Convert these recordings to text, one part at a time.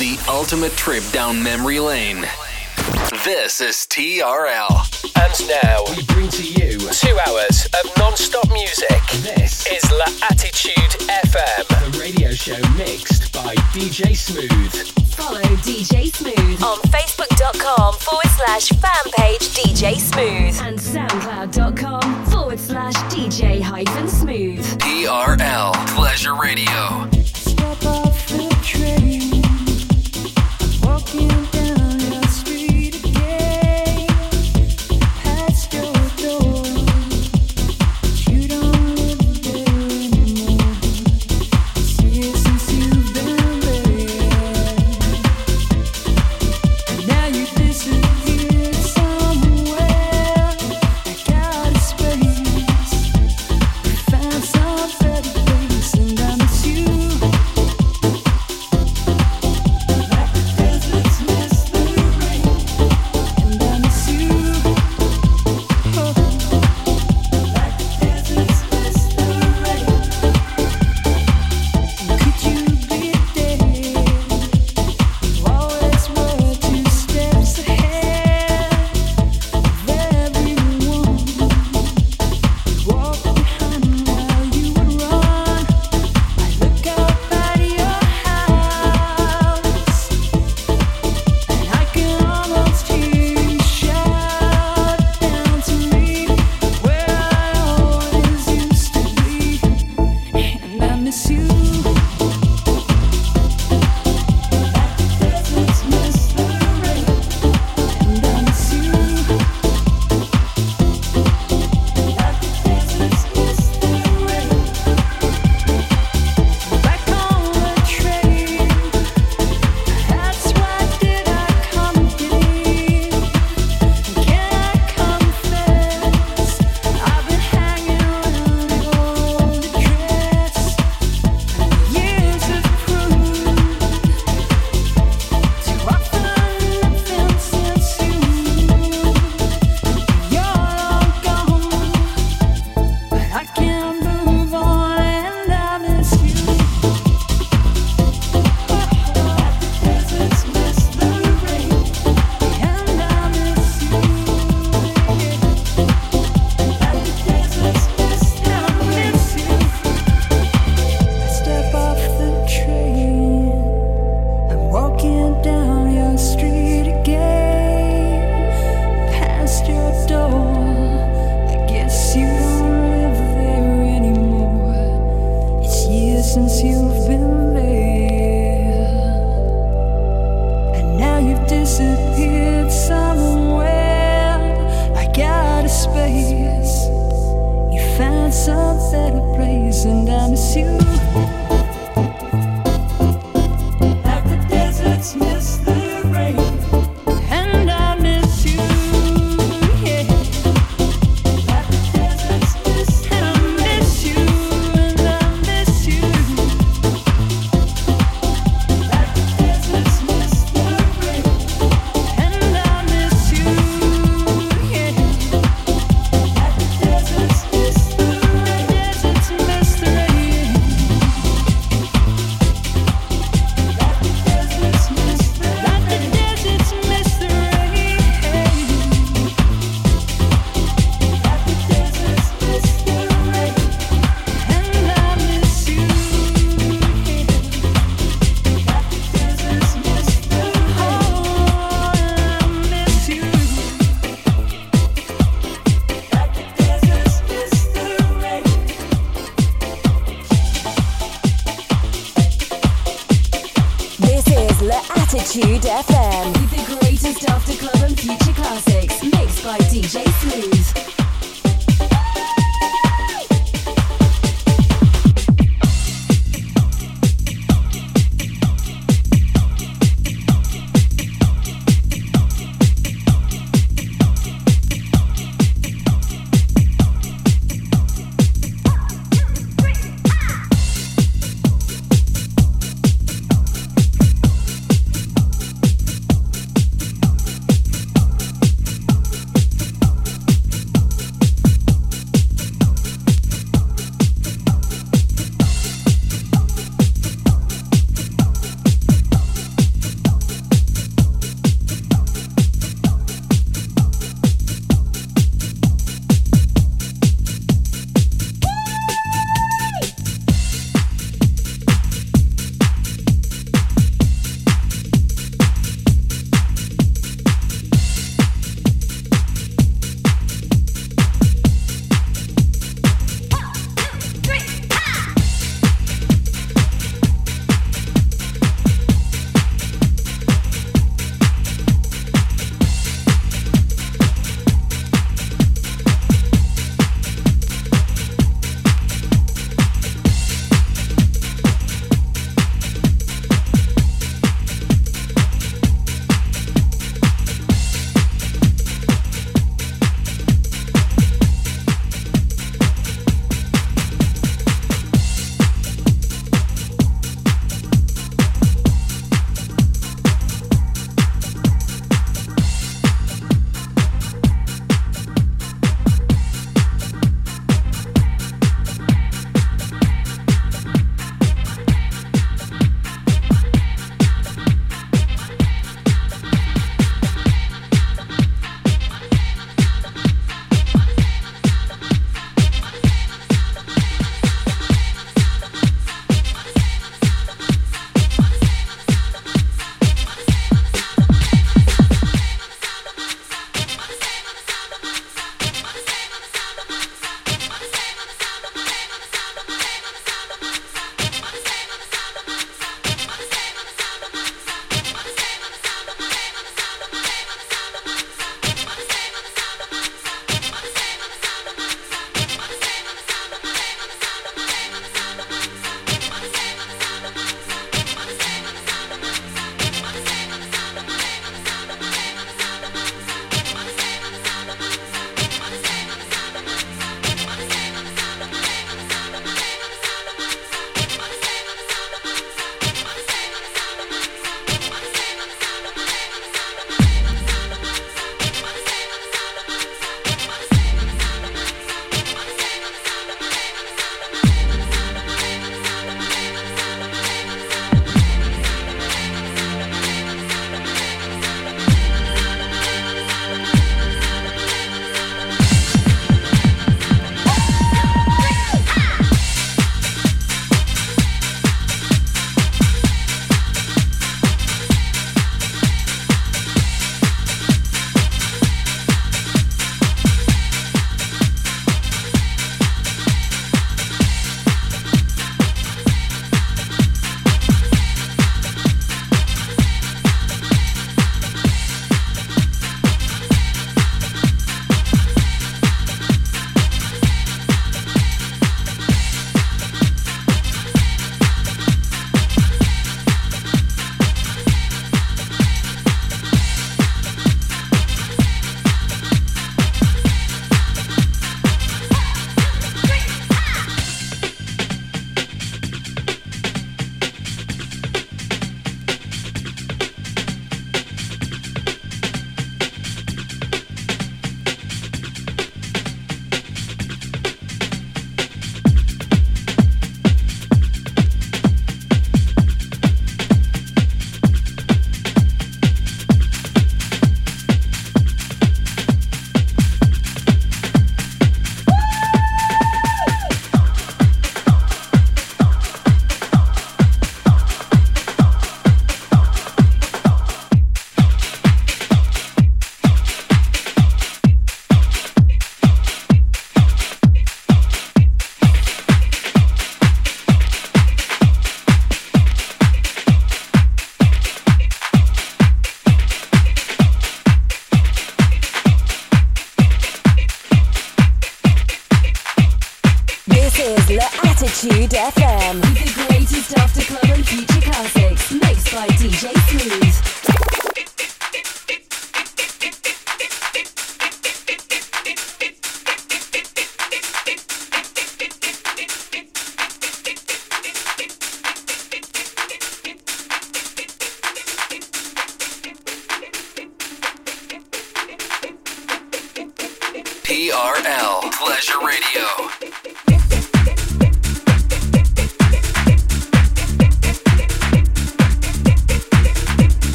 The ultimate trip down memory lane. This is TRL. And now we bring to you two hours of non stop music. This is La Attitude FM, the radio show mixed by DJ Smooth. Follow DJ Smooth on Facebook.com forward slash fan page DJ Smooth and SoundCloud.com forward slash DJ hyphen Smooth. TRL Pleasure Radio. Step off the train. Walking down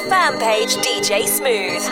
fan page DJ Smooth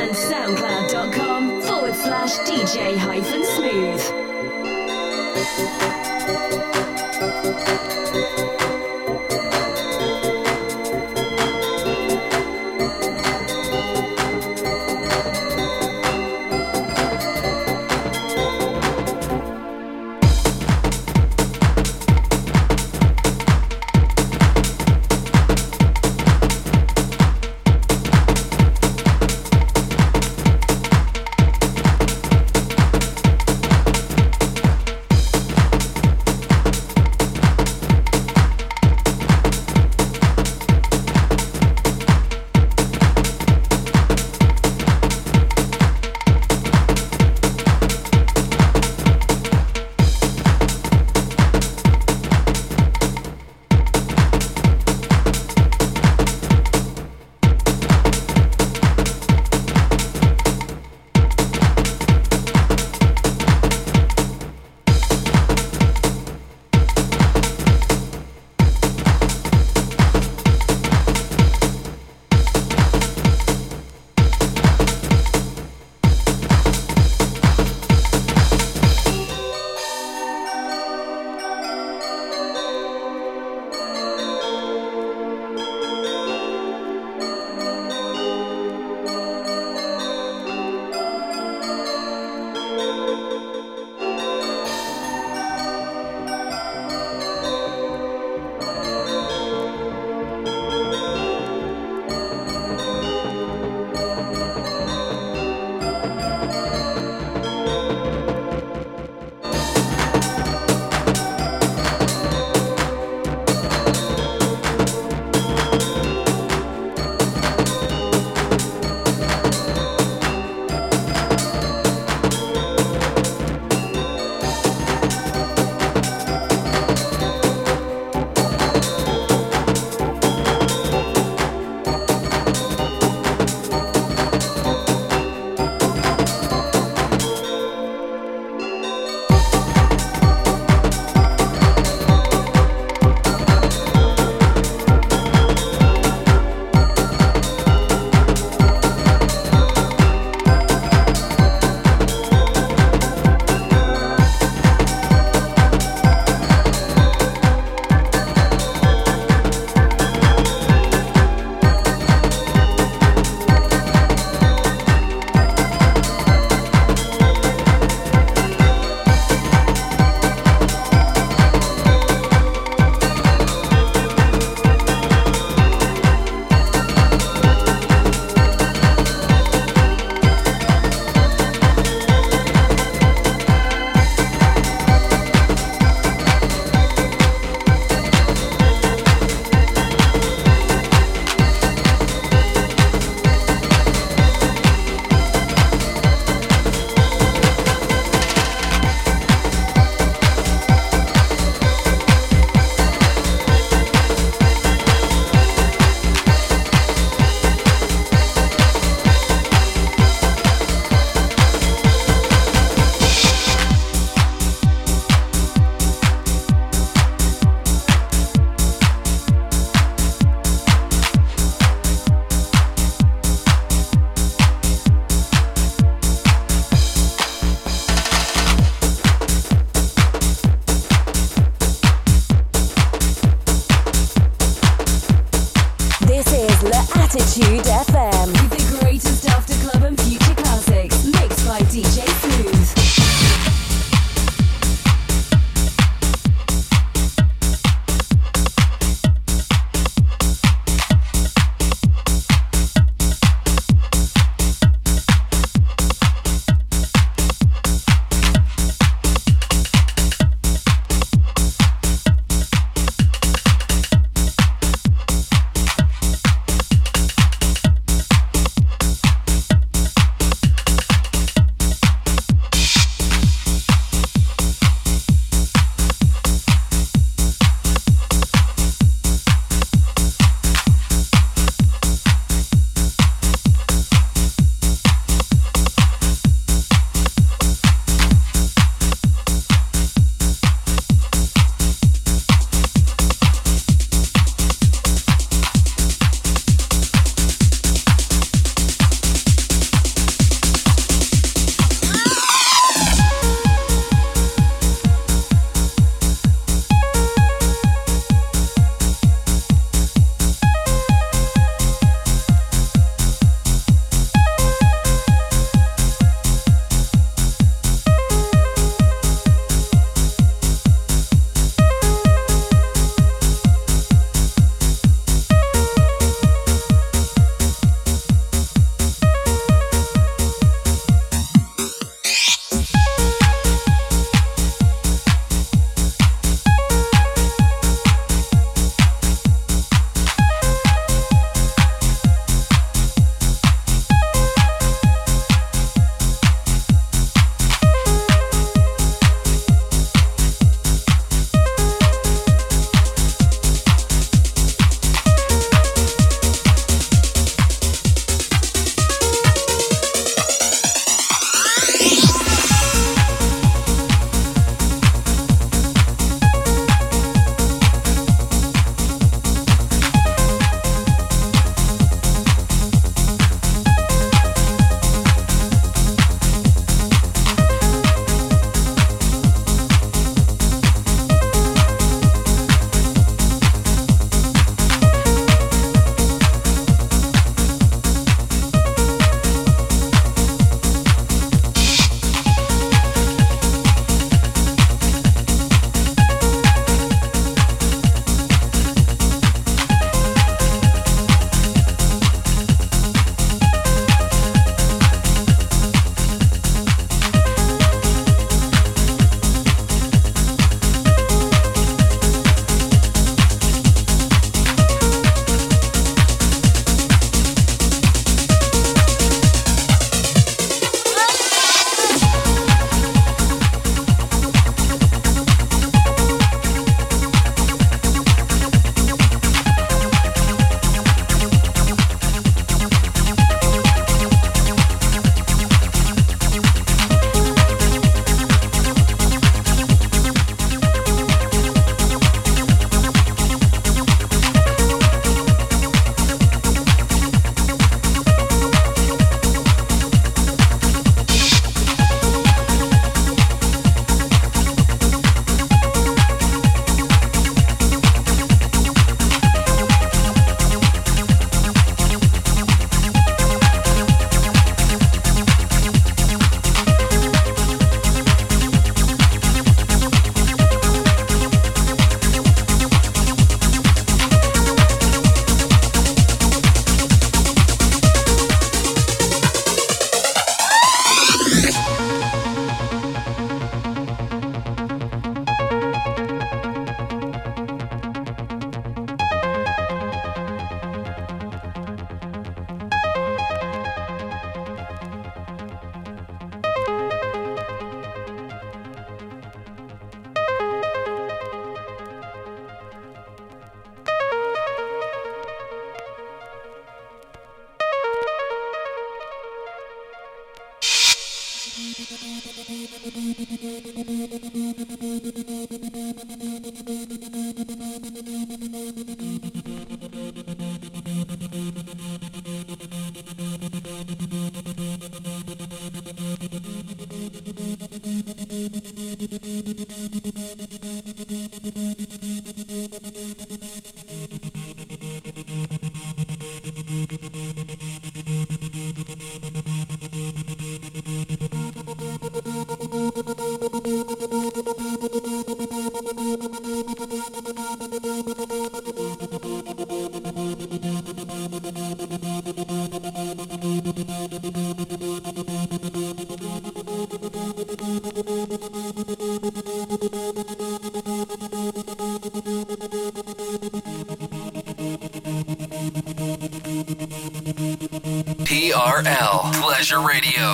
Radio.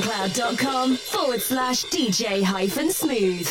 soundcloud.com forward slash DJ hyphen smooth.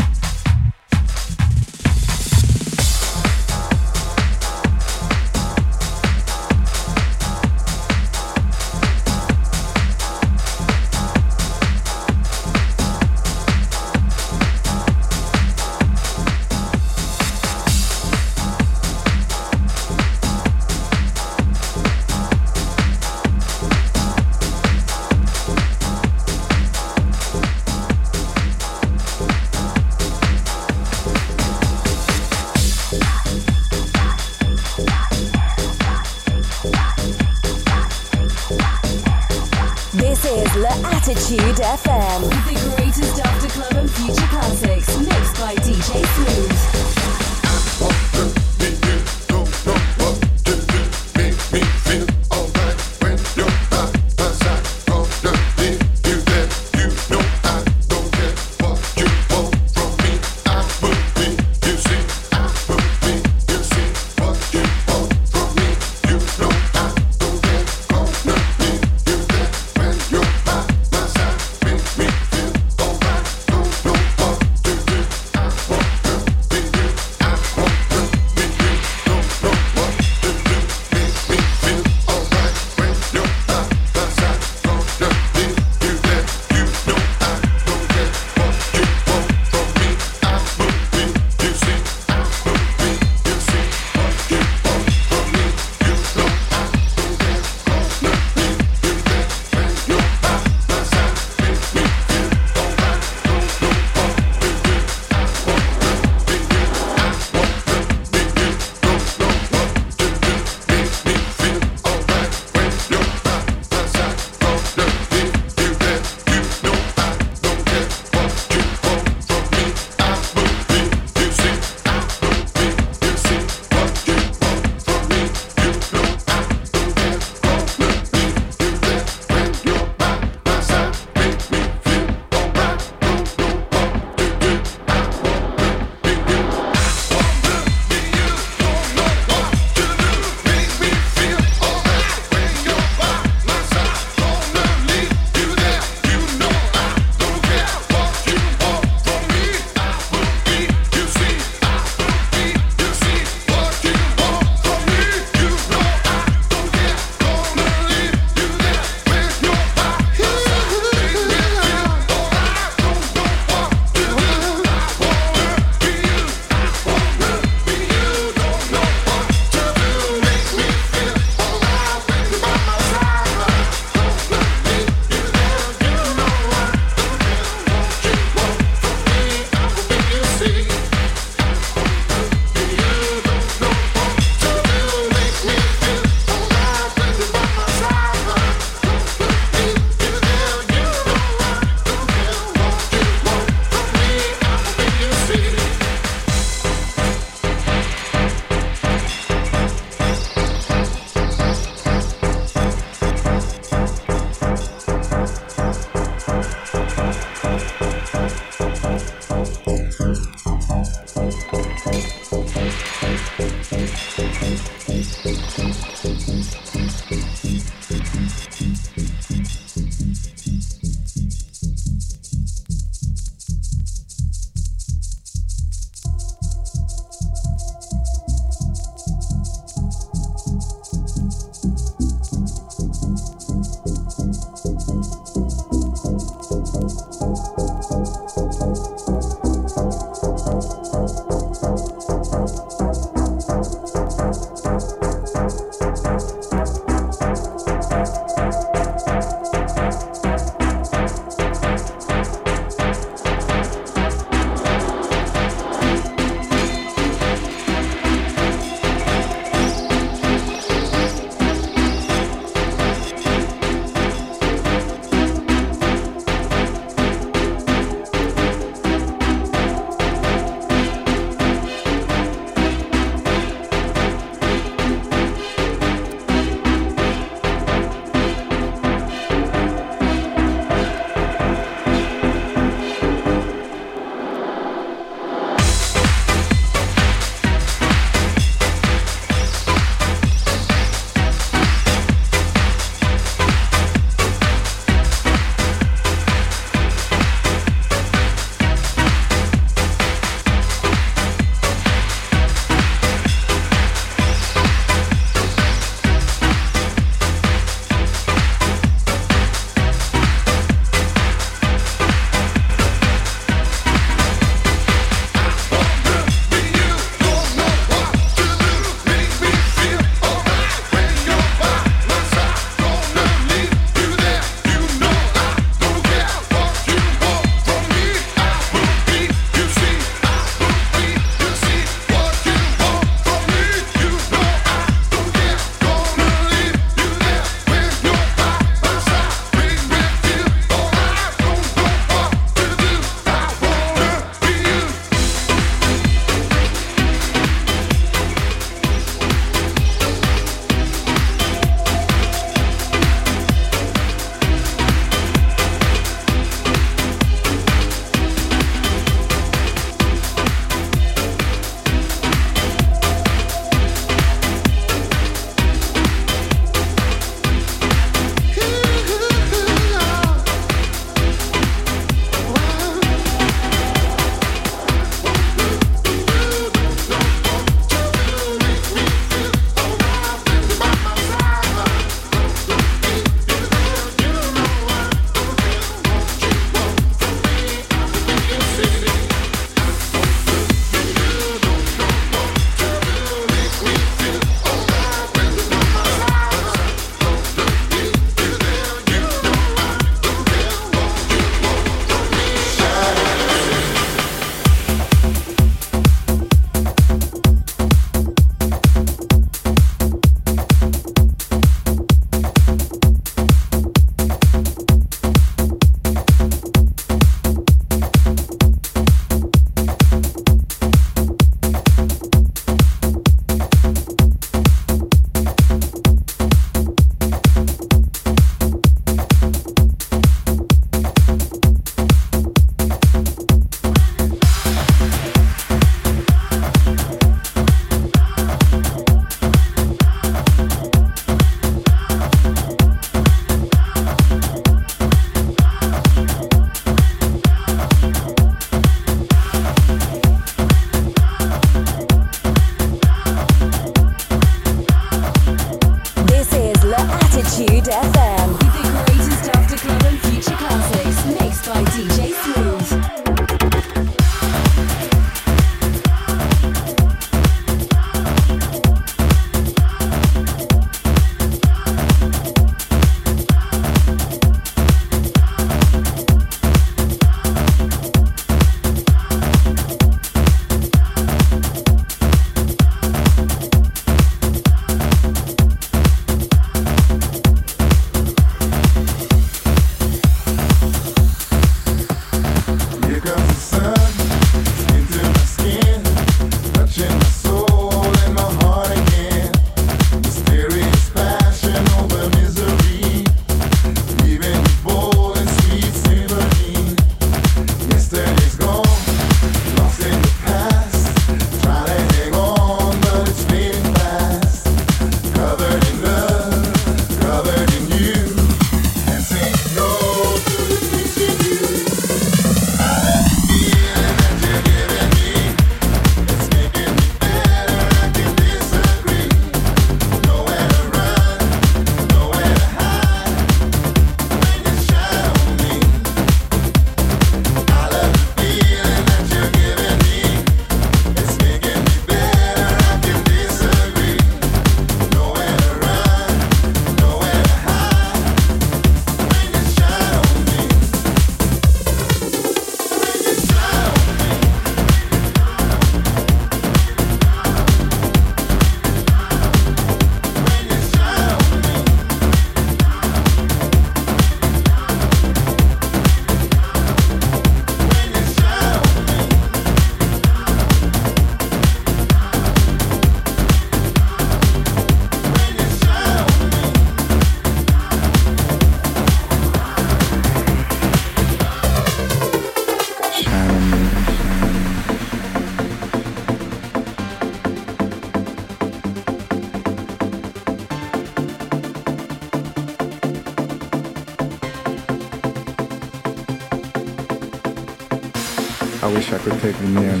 Take me in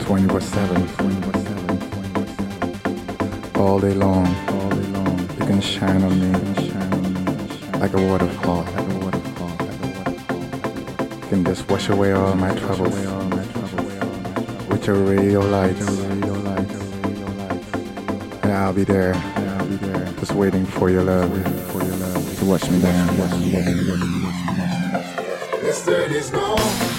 24 7. All day long. You can shine on me like a waterfall. You can just wash away all my troubles with your radio lights. And I'll be there, just waiting for your love, to watch me down. Yesterday's gone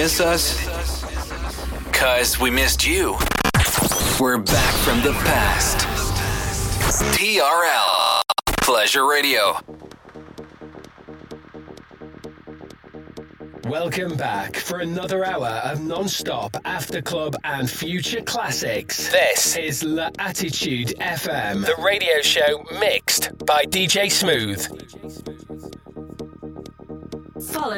miss us? Cause we missed you. We're back from the past. TRL Pleasure Radio. Welcome back for another hour of non-stop after club and future classics. This is La Attitude FM, the radio show mixed by DJ Smooth.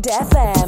Attitude FM.